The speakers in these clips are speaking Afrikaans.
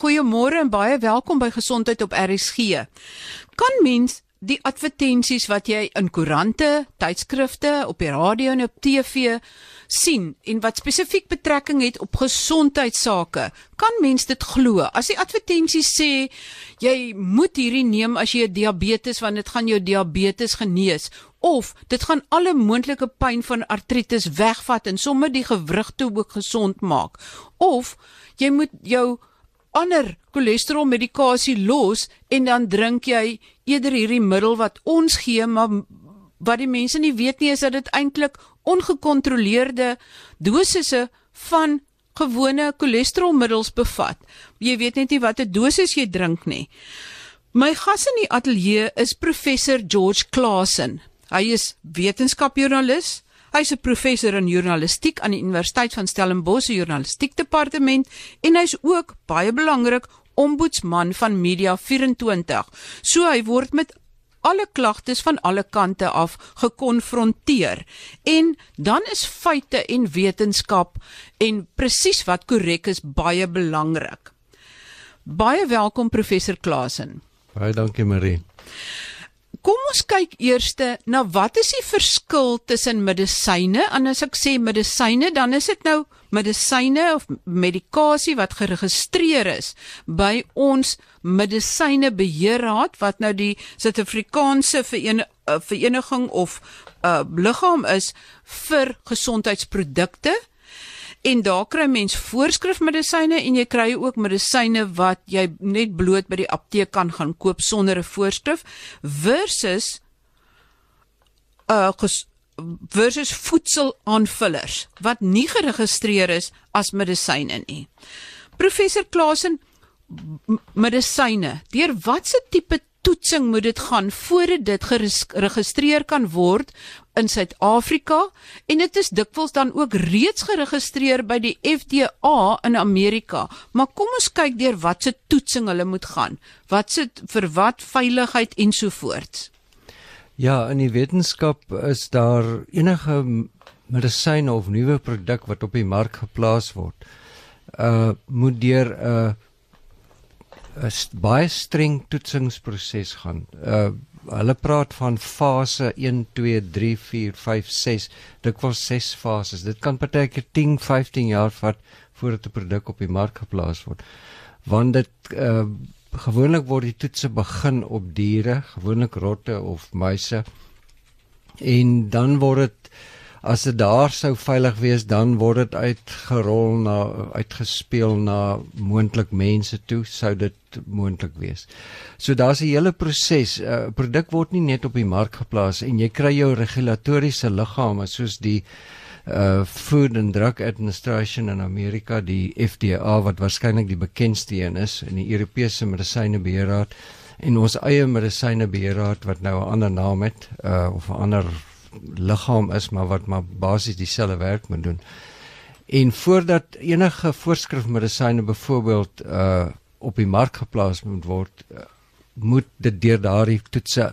Goeiemôre en baie welkom by Gesondheid op RSG. Kan mens die advertensies wat jy in koerante, tydskrifte, op die radio en op TV sien en wat spesifiek betrekking het op gesondheidsake, kan mens dit glo? As die advertensies sê jy moet hierdie neem as jy diabetes want dit gaan jou diabetes genees of dit gaan alle moontlike pyn van artritis wegvat en sommer die gewrig toe ook gesond maak of jy moet jou ander cholesterol medikasie los en dan drink jy eerder hierdie middel wat ons gee maar wat die mense nie weet nie is dat dit eintlik ongekontroleerde dosisse van gewone cholesterolmiddels bevat. Jy weet net nie watter dosis jy drink nie. My gas in die ateljee is professor George Klasen. Hy is wetenskapjoernalis, Hy's 'n professor in journalistiek aan die Universiteit van Stellenbosch se journalistiekdepartement en hy's ook baie belangrik ombudsman van Media 24. So hy word met alle klagtes van alle kante af gekonfronteer. En dan is feite en wetenskap en presies wat korrek is baie belangrik. Baie welkom professor Klasen. Baie dankie Marie. Kom ons kyk eers na wat is die verskil tussen medisyne? En as ek sê medisyne, dan is dit nou medisyne of medikasie wat geregistreer is by ons medisynebeheerraad wat nou die Suid-Afrikaanse Verenig Vereniging of uh, liggaam is vir gesondheidsprodukte En daar kry mens voorskrifmedisyne en jy kry ook medisyne wat jy net bloot by die apteek kan gaan koop sonder 'n voorskrif versus uh versus voedselaanvullers wat nie geregistreer is as medisyne nie. Professor Klasen medisyne, deur watse tipe toetsing moet dit gaan voordat dit geregistreer kan word in Suid-Afrika en dit is dikwels dan ook reeds geregistreer by die FDA in Amerika. Maar kom ons kyk deur wat se toetsing hulle moet gaan. Wat se vir wat veiligheid ensovoorts. Ja, in die wetenskap is daar enige medisyne of nuwe produk wat op die mark geplaas word, uh moet deur 'n uh, 'n baie streng toetsingsproses gaan. Uh hulle praat van fase 1 2 3 4 5 6. Dit was 6 fases. Dit kan partykeer 10, 15 jaar vat voordat 'n produk op die mark geplaas word. Want dit uh gewoonlik word die toetse begin op diere, gewoonlik rotte of muise. En dan word dit as dit daar sou veilig wees dan word dit uitgerol na uitgespeel na moontlik mense toe sou dit moontlik wees. So daar's 'n hele proses. 'n uh, Produk word nie net op die mark geplaas en jy kry jou regulatoriese liggame soos die uh Food and Drug Administration in Amerika, die FDA wat waarskynlik die bekendste een is in die Europese Medisynebeheerraad en ons eie Medisynebeheerraad wat nou 'n ander naam het uh of 'n ander liggaam is maar wat maar basies dieselfde werk moet doen. En voordat enige voorskrifmedisyne byvoorbeeld uh op die mark geplaas moet word, uh, moet dit deur daardie toetse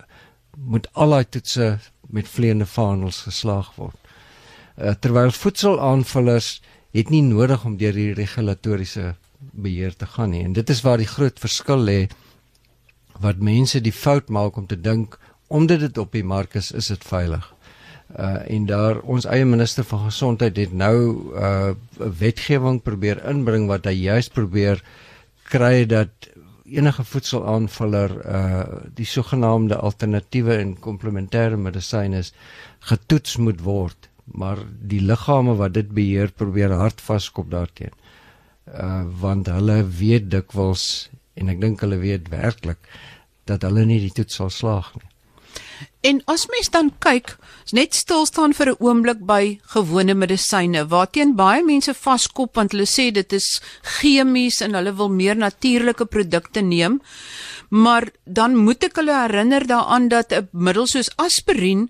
moet al daai toetse met vleiende vaandels geslaag word. Uh, terwyl voedselaanvullers het nie nodig om deur die regulatoriese beheer te gaan nie. En dit is waar die groot verskil lê wat mense die fout maak om te dink omdat dit op die mark is, is dit veilig uh en daar ons eie minister van gesondheid het nou uh wetgewing probeer inbring wat hy juist probeer kry dat enige voedselaanvuller uh die sogenaamde alternatiewe en komplementêre medisyne getoets moet word. Maar die liggame wat dit beheer probeer hard vaskop daarteen. Uh want hulle weet dikwels en ek dink hulle weet werklik dat hulle nie die toets sal slaag nie En as mens dan kyk, net stil staan vir 'n oomblik by gewone medisyne waarteen baie mense vaskop want hulle sê dit is chemies en hulle wil meer natuurlike produkte neem. Maar dan moet ek hulle herinner daaraan dat 'n middel soos aspirien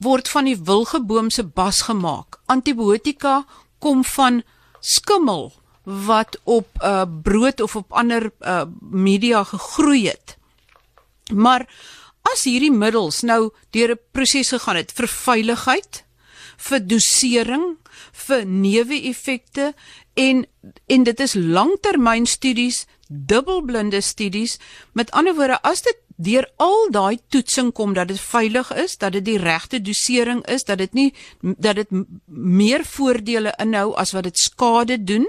word van die wilgeboom se bas gemaak. Antibiotika kom van skimmel wat op 'n uh, brood of op ander uh, media gegroei het. Maar as hierdie middels nou deur 'n proses gegaan het vir veiligheid, vir dosering, vir neeweffekte en en dit is langtermynstudies dubbelblinde studies. Met ander woorde, as dit deur al daai toetsing kom dat dit veilig is, dat dit die regte dosering is, dat dit nie dat dit meer voordele inhou as wat dit skade doen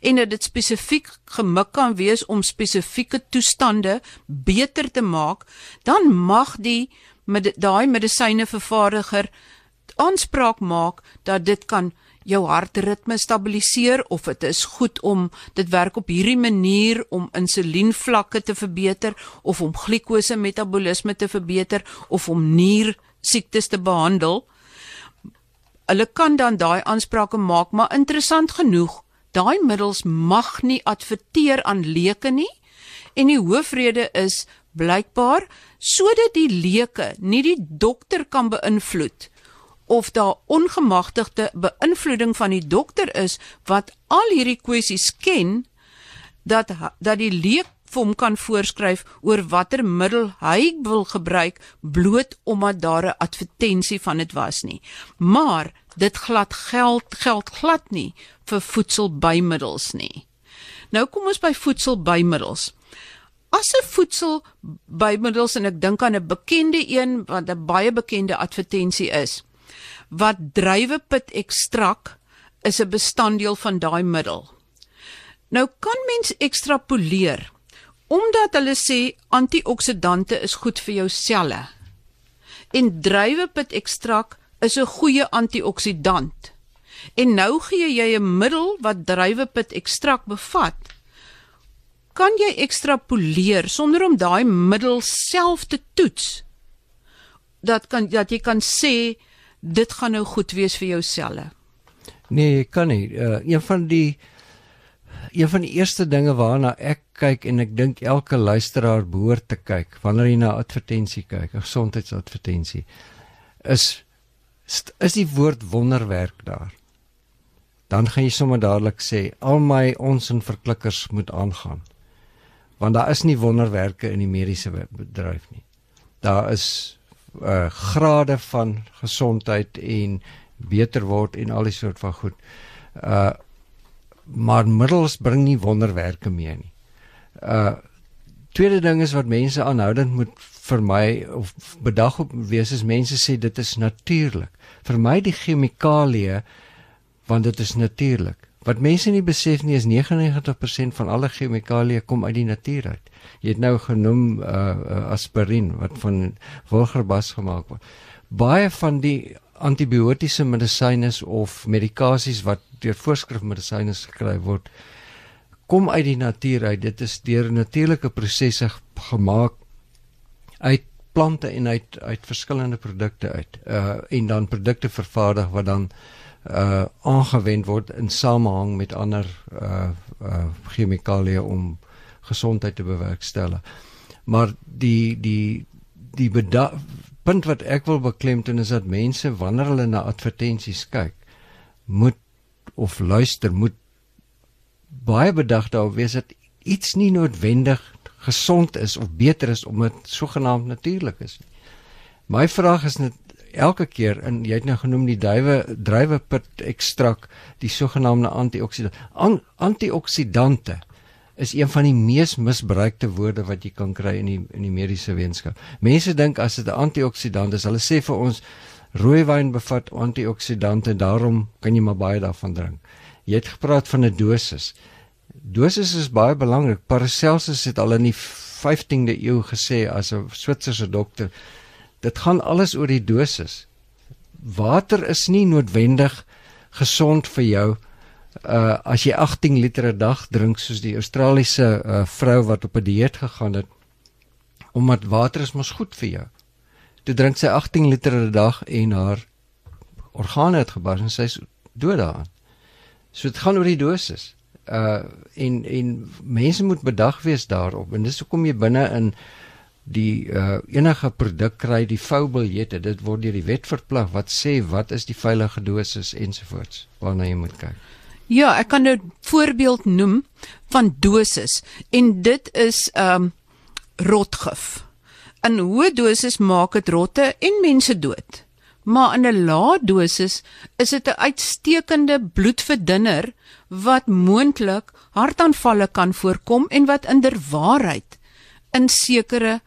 en dat dit spesifiek gemik kan wees om spesifieke toestande beter te maak, dan mag die met daai medisyne vervaardiger aanspraak maak dat dit kan jou hartritme stabiliseer of dit is goed om dit werk op hierdie manier om insulienvlakke te verbeter of om glikose metabolisme te verbeter of om nier siektes te behandel. Hulle kan dan daai aansprake maak, maar interessant genoeg, daai middels mag nie adverteer aan leuke nie en die hoofrede is blykbaar sodat die leuke nie die dokter kan beïnvloed of daar ongemagtigde beïnvloeding van die dokter is wat al hierdie kwessies ken dat dat die leek vir hom kan voorskryf oor watter middel hy wil gebruik bloot omdat daar 'n advertensie van dit was nie. Maar dit glad geld geld glad nie vir voedselbymiddels nie. Nou kom ons by voedselbymiddels. As 'n voedselbymiddels en ek dink aan 'n bekende een wat 'n baie bekende advertensie is wat druiwepit ekstrak is 'n bestanddeel van daai middel. Nou kan mens ekstrapoleer omdat hulle sê antioksidante is goed vir jou selle. En druiwepit ekstrak is 'n goeie antioksidant. En nou gee jy 'n middel wat druiwepit ekstrak bevat. Kan jy ekstrapoleer sonder om daai middel self te toets? Dat kan dat jy kan sê dit gaan nou goed wees vir jou selle. Nee, ek kan nie. Uh, een van die een van die eerste dinge waarna ek kyk en ek dink elke luisteraar behoort te kyk wanneer jy na advertensie kyk, 'n gesondheidsadvertensie, is is die woord wonderwerk daar. Dan gaan jy sommer dadelik sê al my ons en verklikkers moet aangaan. Want daar is nie wonderwerke in die mediese bedryf nie. Daar is uh grade van gesondheid en beter word en al die soort van goed. Uh maar middels bring nie wonderwerke mee nie. Uh tweede ding is wat mense aanhoudend moet vir my of bedag op wees is mense sê dit is natuurlik. Vir my die chemikalieë want dit is natuurlik. Wat mense nie besef nie is 99% van alle chemikalieë kom uit die natuur uit. Jy het nou genoem uh aspirien wat van wilgerbas gemaak word. Baie van die antibiotiese medisyne of medikasies wat deur voorskrifmedisyne geskryf word kom uit die natuur uit. Dit is deur natuurlike prosesse gemaak uit plante en uit uit verskillende produkte uit. Uh en dan produkte vervaardig wat dan uh aangewend word in samehang met ander uh uh chemikalieë om gesondheid te bewerkstellig. Maar die die die punt wat ek wil beklemtoon is dat mense wanneer hulle na advertensies kyk, moet of luister moet baie bedag daarop wees dat iets nie noodwendig gesond is of beter is omdat sogenaamd natuurlik is. My vraag is net elke keer en jy het nou genoem die duiwe druiwepit ekstrak die sogenaamde antioksidante An, antioksidante is een van die mees misbruikte woorde wat jy kan kry in die in die mediese wetenskap. Mense dink as dit 'n antioksidant is, hulle sê vir ons rooiwyn bevat antioksidante, daarom kan jy maar baie daarvan drink. Jy het gepraat van 'n dosis. Dosis is baie belangrik. Paracelsus het al in die 15de eeu gesê as 'n Switserse dokter dit gaan alles oor die dosis. Water is nie noodwendig gesond vir jou uh as jy 18 liter 'n dag drink soos die Australiese uh, vrou wat op 'n dieet gegaan het omdat water is mos goed vir jou. Toe drink sy 18 liter 'n dag en haar organe het gebars en sy's dood daaraan. So dit gaan oor die dosis. Uh en en mense moet bedag wees daarop en dis hoekom jy binne in die uh, enige produk kry die voubiljette dit word deur die wet verplig wat sê wat is die veilige dosis ensovoorts waarna jy moet kyk. Ja, ek kan nou voorbeeld noem van dosis en dit is um, rotgif. In hoë dosis maak dit rotte en mense dood. Maar in 'n lae dosis is dit 'n uitstekende bloedverdunner wat moontlik hartaanvalle kan voorkom en wat inderwaarheid in sekere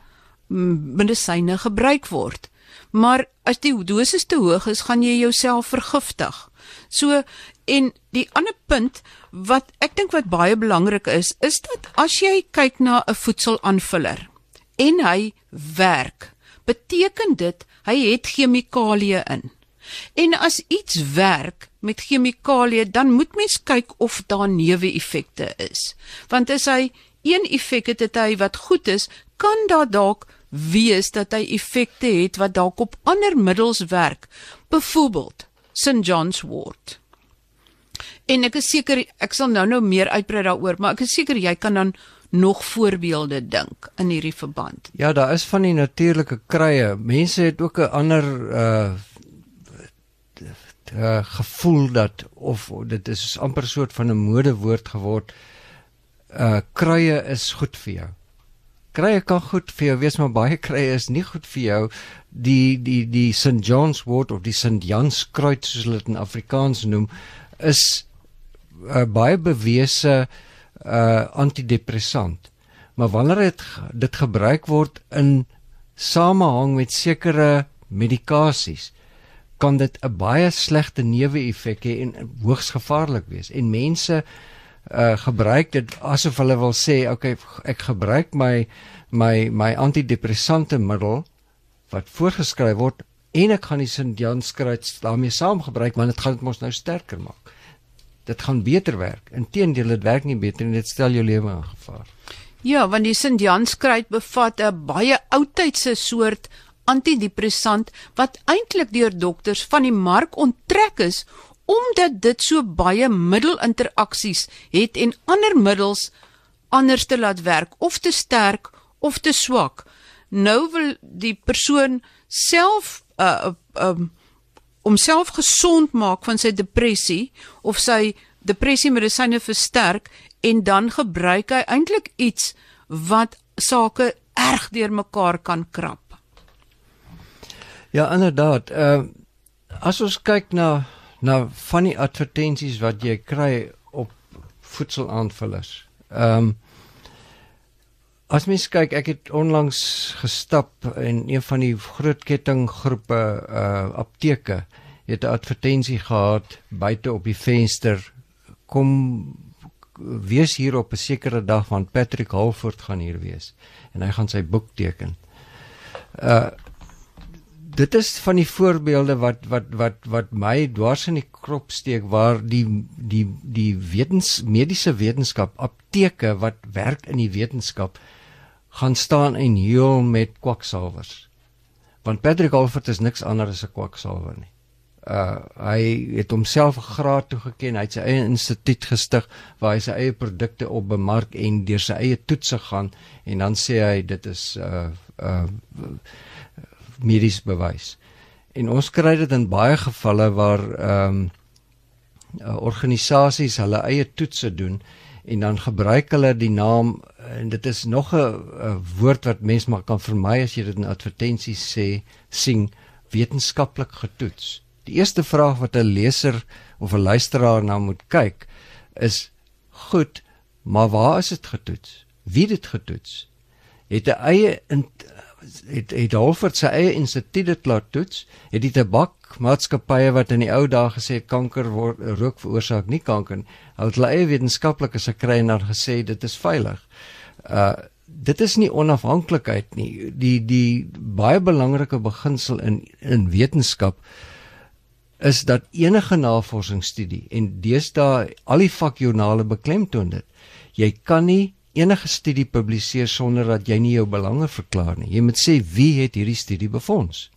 medisyne gebruik word. Maar as die dosis te hoog is, gaan jy jouself vergiftig. So en die ander punt wat ek dink wat baie belangrik is, is dat as jy kyk na 'n voedselaanvuller en hy werk, beteken dit hy het chemikalieë in. En as iets werk met chemikalieë, dan moet mens kyk of daar neeweffekte is. Want as hy een effek het, het hy wat goed is, kan daar dalk wees dat hy effekte het wat dalk op ander middels werk. Byvoorbeeld St John's wort. En ek is seker ek sal nou-nou meer uitbrei daaroor, maar ek is seker jy kan dan nog voorbeelde dink in hierdie verband. Ja, daar is van die natuurlike kruie. Mense het ook 'n ander uh uh gevoel dat of dit is amper soort van 'n modewoord geword. Uh kruie is goed vir jou. Kruie kan goed vir jou wees, maar baie kruie is nie goed vir jou. Die die die St John's wort of die St Jans kruid soos hulle dit in Afrikaans noem, is uh, baie bewese uh antidepressant. Maar wanneer dit dit gebruik word in samehang met sekere medikasies, kan dit 'n baie slegte neeweffek hê en hoogs gevaarlik wees. En mense uh gebruik dit asof hulle wil sê, "Oké, okay, ek gebruik my my my antidepressante middel wat voorgeskryf word en ek gaan die St. Jan skryf daarmee saam gebruik want dit gaan dit mos nou sterker maak." Dit gaan beter werk. Inteendeel dit werk nie beter en dit stel jou lewe in gevaar. Ja, want die St. Janskruid bevat 'n baie oudtydse soort antidepressant wat eintlik deur dokters van die mark onttrek is omdat dit so baie middelinteraksies het en ander middels anders te laat werk of te sterk of te swak. Nou wil die persoon self 'n uh, uh, um, homself gesond maak van sy depressie of sy depressie medisyne versterk en dan gebruik hy eintlik iets wat sake erg deurmekaar kan krap. Ja, inderdaad. Ehm uh, as ons kyk na na van die advertensies wat jy kry op voedselaanvullers. Ehm um, As mens kyk, ek het onlangs gestap in een van die groot kettinggroepe uh apteke. Het 'n advertensie gehad buite op die venster. Kom wees hier op 'n sekere dag want Patrick Halford gaan hier wees. En hy gaan sy boek teken. Uh dit is van die voorbeelde wat wat wat wat my dwars in die krop steek waar die die die wetens mediese wetenskap apteke wat werk in die wetenskap gaan staan en heel met kwaksalvers. Want Patrick Alford is niks anders as 'n kwaksalver nie. Uh hy het homself 'n graad toegeken, hy het sy eie instituut gestig waar hy sy eie produkte op bemark en deur sy eie toetse gaan en dan sê hy dit is uh uh medies bewys. En ons kry dit in baie gevalle waar ehm um, organisasies hulle eie toetse doen en dan gebruik hulle die naam en dit is nog 'n woord wat mens maar kan vermy as jy dit in advertensies sê sien wetenskaplik getoets. Die eerste vraag wat 'n leser of 'n luisteraar na moet kyk is goed, maar waar is dit getoets? Wie het dit getoets? Het 'n eie het het Holford sy eie instituut dit laat toets, het die tabakmaatskappye wat in die ou dae gesê het kanker word rook veroorsaak nie kanker nie, het hulle eie wetenskaplikes gekry en dan gesê dit is veilig. Uh dit is nie onafhanklikheid nie. Die die baie belangrike beginsel in in wetenskap is dat enige navorsingsstudie en deesdae al die vakjoernale beklemtoon dit. Jy kan nie enige studie publiseer sonder dat jy nie jou belange verklaar nie. Jy moet sê wie het hierdie studie befonds.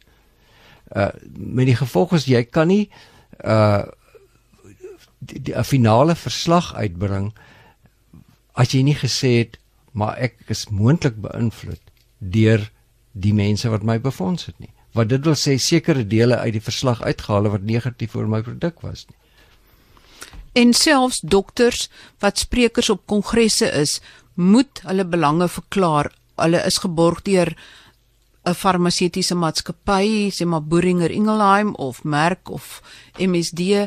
Uh met die gevolg is jy kan nie uh 'n finale verslag uitbring as jy nie gesê het maar ek is moontlik beïnvloed deur die mense wat my befonds het nie. Wat dit wil sê sekere dele uit die verslag uitgehaal wat negatief oor my produk was nie. En selfs dokters wat sprekers op kongresse is, moet hulle belange verklaar. Hulle is geborg deur 'n farmaseutiese maatskappy, sê maar Boehringer Ingelheim of Merck of MSD, uh,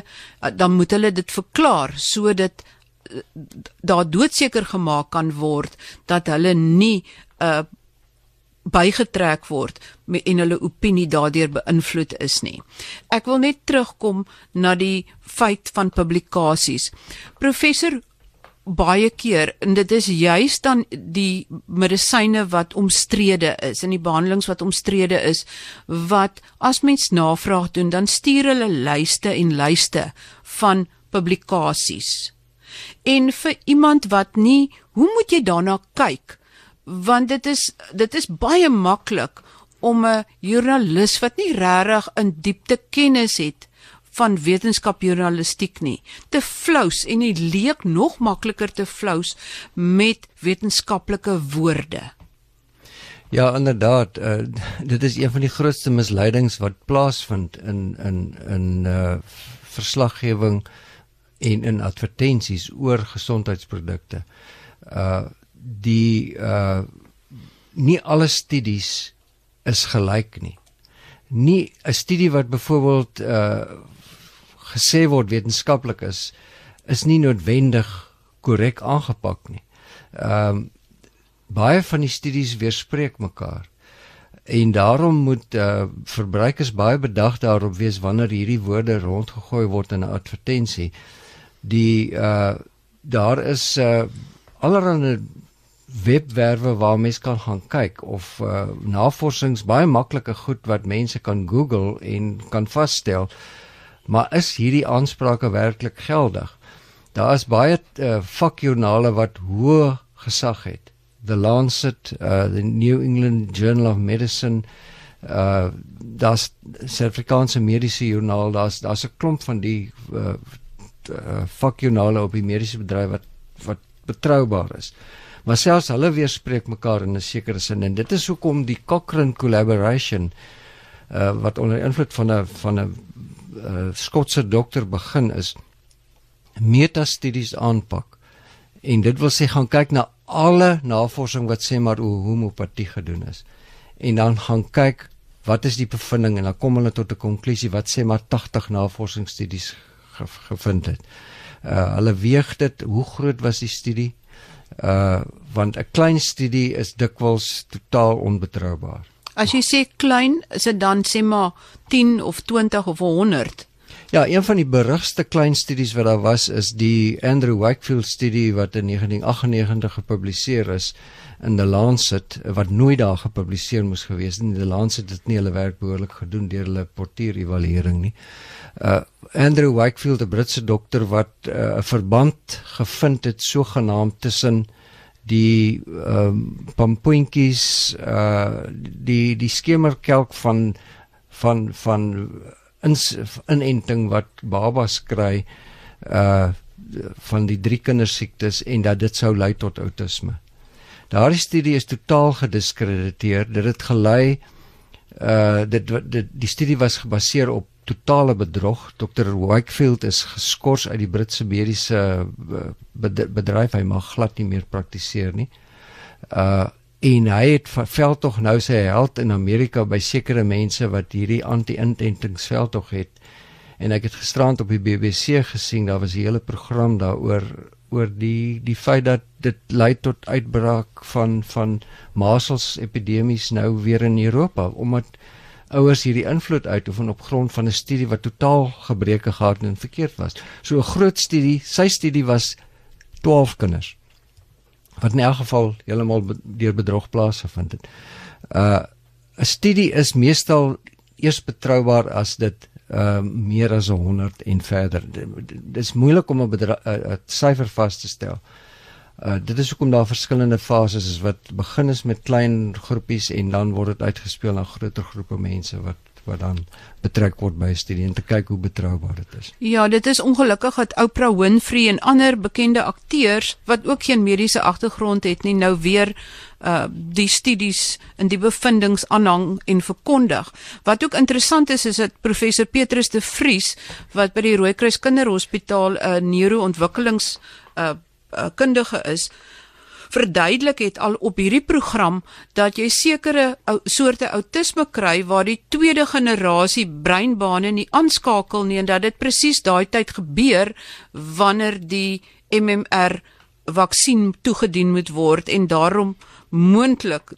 dan moet hulle dit verklaar sodat uh, daar doodseker gemaak kan word dat hulle nie 'n uh, bygetrek word en hulle opinie daardeur beïnvloed is nie. Ek wil net terugkom na die feit van publikasies. Professor baie keer en dit is juis dan die medisyne wat omstrede is en die behandelings wat omstrede is wat as mens navraag doen dan stuur hulle lyste en lyste van publikasies. En vir iemand wat nie, hoe moet jy daarna kyk? want dit is dit is baie maklik om 'n joernalis wat nie regtig in diepte kennis het van wetenskapjournalistiek nie te flous en dit leek nog makliker te flous met wetenskaplike woorde. Ja, inderdaad, uh, dit is een van die grootste misleidings wat plaasvind in in in uh verslaggewing en in advertensies oor gesondheidsprodukte. Uh die uh nie alle studies is gelyk nie. Nie 'n studie wat byvoorbeeld uh gesê word wetenskaplik is is nie noodwendig korrek aangepak nie. Ehm um, baie van die studies weerspreek mekaar. En daarom moet uh verbruikers baie bedag daarop wees wanneer hierdie woorde rondgegooi word in 'n advertensie. Die uh daar is uh allerlei webwerwe waar mense kan gaan kyk of uh, navorsings baie maklike goed wat mense kan Google en kan vasstel. Maar is hierdie aansprake werklik geldig? Daar is baie uh, vakjoernale wat hoë gesag het. The Lancet, uh, the New England Journal of Medicine, uh das Suid-Afrikaanse Mediese Joernaal, daar's daar's 'n klomp van die uh, uh vakjoernale op die mediese bedryf wat wat betroubaar is. Maar selfs hulle weerspreek mekaar in 'n sekere sin en dit is hoekom die Cochrane collaboration uh, wat onder invloed van 'n van 'n uh, Skotse dokter begin is metastudies aanpak en dit wil sê gaan kyk na alle navorsing wat sê maar hoe homeopatie gedoen is en dan gaan kyk wat is die bevinding en dan kom hulle tot 'n konklusie wat sê maar 80 navorsingsstudies gevind het. Uh hulle weeg dit hoe groot was die studie? uh want 'n klein studie is dikwels totaal onbetroubaar. As jy sê klein, is dit dan sê maar 10 of 20 of 100? Ja, een van die berugste klein studies wat daar was is die Andrew Wakefield studie wat in 1998 gepubliseer is in The Lancet wat nooit daar gepubliseer moes gewees het. The Lancet het nie hulle werk behoorlik gedoen deur hulle portuurevaluering nie. Uh Andrew Wakefield, 'n Britse dokter wat uh, 'n uh, verband gevind het sogenaamd tussen die ehm um, pampoentjies uh die die skemerkelk van van van ins, inenting wat babas kry uh van die drie kindersiektes en dat dit sou lei tot outisme. Daardie studie is totaal gediskrediteer. Dit het gelei uh dit, dit die studie was gebaseer op totale bedrog. Dr. Wakefield is geskort uit die Britse mediese uh, bedryf. Hy mag glad nie meer praktiseer nie. Uh en hy het veldtog nou sy held in Amerika by sekere mense wat hierdie anti-intentingsveldtog het. En ek het gisterand op die BBC gesien, daar was 'n hele program daaroor oor die die feit dat dit lei tot uitbraak van van masels epidemies nou weer in Europa omdat ouers hierdie invloed uitoefen op grond van 'n studie wat totaal gebreke gehad en verkeerd was. So 'n groot studie, sy studie was 12 kinders wat in elk geval heeltemal deur bedrog plaasgevind het. Uh 'n studie is meestal eers betroubaar as dit uh meer as 100 en verder. Dit is moeilik om 'n syfer vas te stel. Uh dit is hoekom daar verskillende fases is wat begin is met klein groepies en dan word dit uitgespeel na groter groepe mense wat wat dan betrek word by 'n studie en te kyk hoe betroubaar dit is. Ja, dit is ongelukkig dat Oprah Winfrey en ander bekende akteurs wat ook geen mediese agtergrond het nie nou weer uh die studies en die bevindinge aanhang en verkondig. Wat ook interessant is is dat professor Petrus de Vries wat by die Rooikruis Kinderhospitaal 'n uh, neuroontwikkelings uh, uh kundige is verduidelik het al op hierdie program dat jy sekere ou- soorte outisme kry waar die tweede generasie breinbane nie aanskakel nie en dat dit presies daai tyd gebeur wanneer die MMR vaksin toegedien moet word en daarom moontlik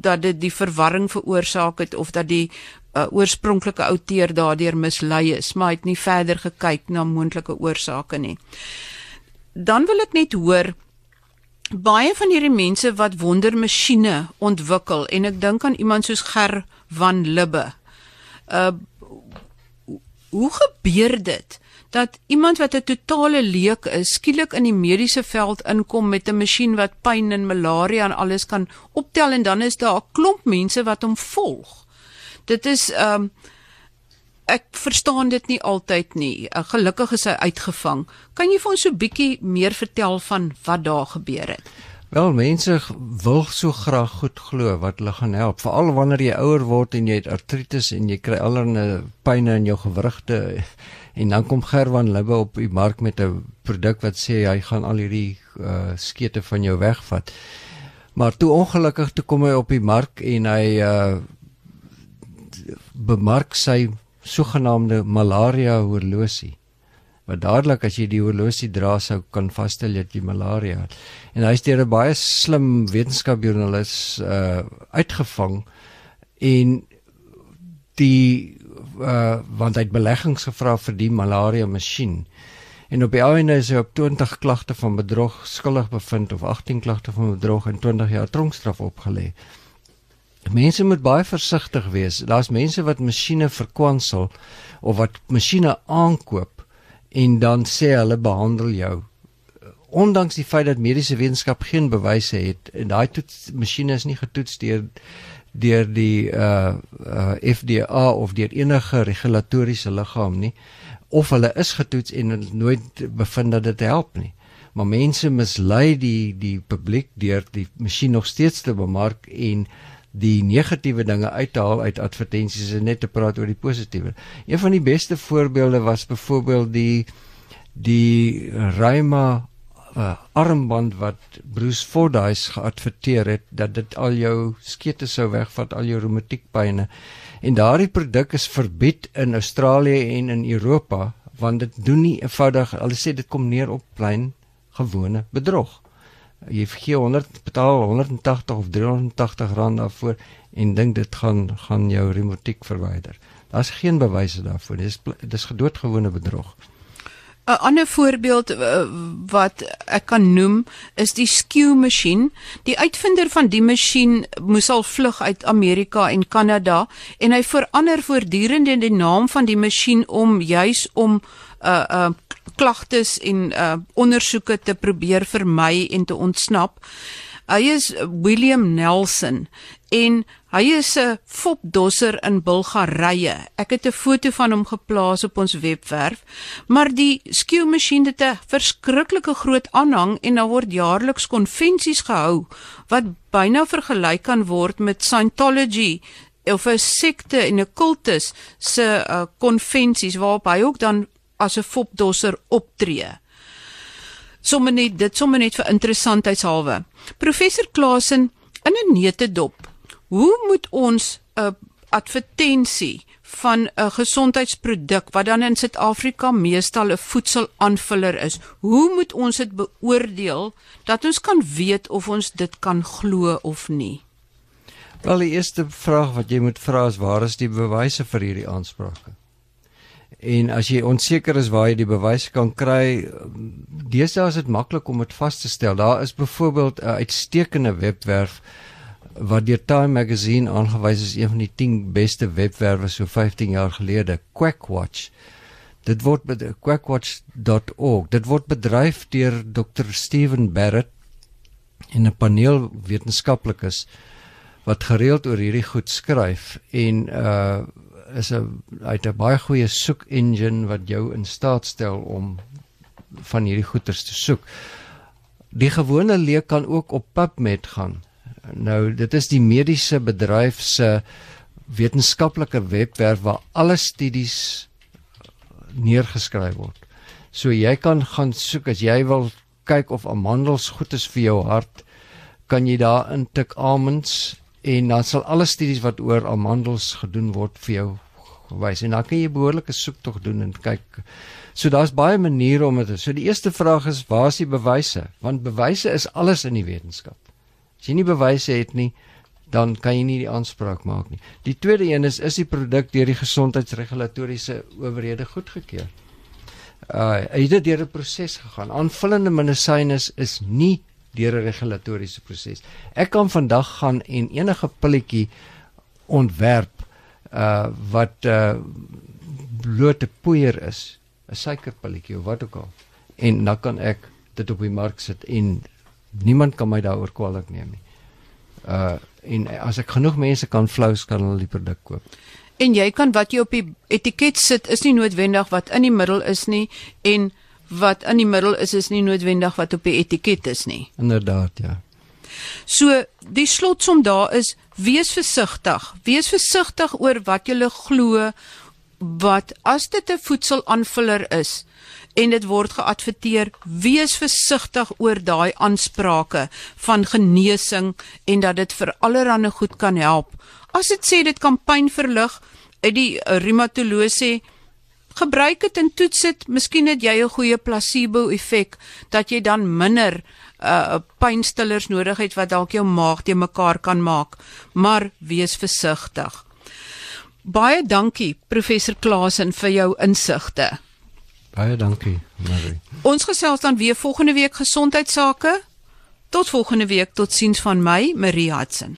dat dit die verwarring veroorsaak het of dat die uh, oorspronklike outeer daardeur mislei is, maar hy het nie verder gekyk na moontlike oorsake nie. Dan wil ek net hoor baie van hierdie mense wat wondermasjiene ontwikkel en ek dink aan iemand soos Ger van Libbe. Uh hoe gebeur dit dat iemand wat 'n totale leek is, skielik in die mediese veld inkom met 'n masjien wat pyn en malaria en alles kan optel en dan is daar 'n klomp mense wat hom volg. Dit is ehm um, ek verstaan dit nie altyd nie. Uh, gelukkig is hy uitgevang. Kan jy vir ons so 'n bietjie meer vertel van wat daar gebeur het? Wel, mense wil so graag goed glo wat hulle gaan help, veral wanneer jy ouer word en jy het artritis en jy kry allerlei pynne in jou gewrigte en dan kom Gerwan Libbe op die mark met 'n produk wat sê hy gaan al hierdie uh, skete van jou wegvat. Maar toe ongelukkig toe kom hy op die mark en hy uh bemark sy sogenaamde malaria horlosie wat dadelik as jy die horlosie dra sou kan vasstel dat jy malaria het. En hy's deur 'n baie slim wetenskapjoernalis uh uitgevang en die uh want hy het beleggings gevra vir die malaria masjien. En op die einde is hy op 20 klagte van bedrog skuldig bevind of 18 klagte van bedrog en 20 jaar tronkstraf opgelê. Mense moet baie versigtig wees. Daar's mense wat masjiene verkwansel of wat masjiene aankoop en dan sê hulle behandel jou ondanks die feit dat mediese wetenskap geen bewyse het en daai masjiene is nie getoets deur deur die uh, uh FDA of deur enige regulatoriese liggaam nie of hulle is getoets en nooit bevind dat dit help nie maar mense mislei die die publiek deur die masjien nog steeds te bemark en die negatiewe dinge uit te haal uit advertensies en net te praat oor die positiewe. Een van die beste voorbeelde was byvoorbeeld die die Reima uh, armband wat Bruce Fordyce geadverteer het dat dit al jou skete sou wegvat, al jou reumatiekpynne. En daardie produk is verbied in Australië en in Europa want dit doen nie eenvoudig, hulle sê dit kom neer op klein gewone bedrog. Jy gee 100 betaal 180 of 380 rand daarvoor en dink dit gaan gaan jou reumatiek verwyder. Daar's geen bewyse daarvoor. Dis dis gedoodgewone bedrog. 'n Ander voorbeeld uh, wat ek kan noem is die skew masjien. Die uitvinder van die masjien moes al vlug uit Amerika en Kanada en hy verander voortdurend die naam van die masjien om juis om uh uh klagtes en uh ondersoeke te probeer vermy en te ontsnap. Hy is William Nelson en hy is 'n fopdosser in Bulgarië. Ek het 'n foto van hom geplaas op ons webwerf, maar die skewmasjien het 'n verskriklike groot aanhang en daar word jaarliks konvensies gehou wat byna vergelyk kan word met Scientology of 'n sekte en 'n kultus se uh, konvensies waarop hy ook dan as 'n fopdosser optree. Sommige net dit sommer net vir interessantheidshalwe. Professor Klasen in 'n neutedop. Hoe moet ons 'n advertensie van 'n gesondheidsproduk wat dan in Suid-Afrika meestal 'n voedselaanvuller is. Hoe moet ons dit beoordeel dat ons kan weet of ons dit kan glo of nie? Wel die eerste vraag wat jy moet vra is waar is die bewyse vir hierdie aansprake? En as jy onseker is waar jy die bewyse kan kry, deesdae is dit maklik om dit vas te stel. Daar is byvoorbeeld 'n uitstekende webwerf wat deur Time Magazine aangewys is een van die 10 beste webwerwe so 15 jaar gelede, Quackwatch. Dit word by quackwatch.org. Dit word bedryf deur Dr. Steven Barrett en 'n paneel wetenskaplikes wat gereeld oor hierdie goed skryf en uh is 'n uit 'n baie goeie soek engine wat jou in staat stel om van hierdie goeters te soek. Die gewone leek kan ook op PubMed gaan. Nou dit is die mediese bedryf se wetenskaplike webwerf waar alle studies neergeskryf word. So jy kan gaan soek as jy wil kyk of amandels goed is vir jou hart kan jy daar intik almonds en dan sal alle studies wat oor amandels gedoen word vir jou gewys en dan kan jy behoorlike soektog doen en kyk. So daar's baie maniere om dit so die eerste vraag is waar is die bewyse? Want bewyse is alles in die wetenskap. As jy nie bewyse het nie dan kan jy nie die aanspraak maak nie. Die tweede een is is die produk deur die gesondheidsregulatoriese owerhede goedgekeur? Uh het dit deur 'n proses gegaan? Aanvullende medisyne is, is nie deur 'n regulatoriese proses. Ek kan vandag gaan en enige pilletjie ontwerp uh wat uh blote poeier is, 'n suikerpilletjie of wat ook al. En dan kan ek dit op die mark sit en niemand kan my daaroor kwaliek neem nie. Uh en as ek genoeg mense kan flous kan hulle die produk koop. En jy kan wat jy op die etiket sit is nie noodwendig wat in die middel is nie en wat in die middel is is nie noodwendig wat op die etiket is nie. Inderdaad, ja. So die slotsom daar is wees versigtig. Wees versigtig oor wat jy glo wat as dit 'n voedselaanvuller is en dit word geadverteer, wees versigtig oor daai aansprake van genesing en dat dit vir allerlei goed kan help. As dit sê dit kan pyn verlig, uit die reumatoloog sê gebruik dit en toets dit. Miskien het jy 'n goeie placebo effek dat jy dan minder uh pynstillers nodig het wat dalk jou maag te mekaar kan maak, maar wees versigtig. Baie dankie professor Klasen vir jou insigte. Baie dankie, Marie. Ons gesels dan weer volgende week gesondheidsake. Tot volgende week, totsiens van my, Marie Hudson.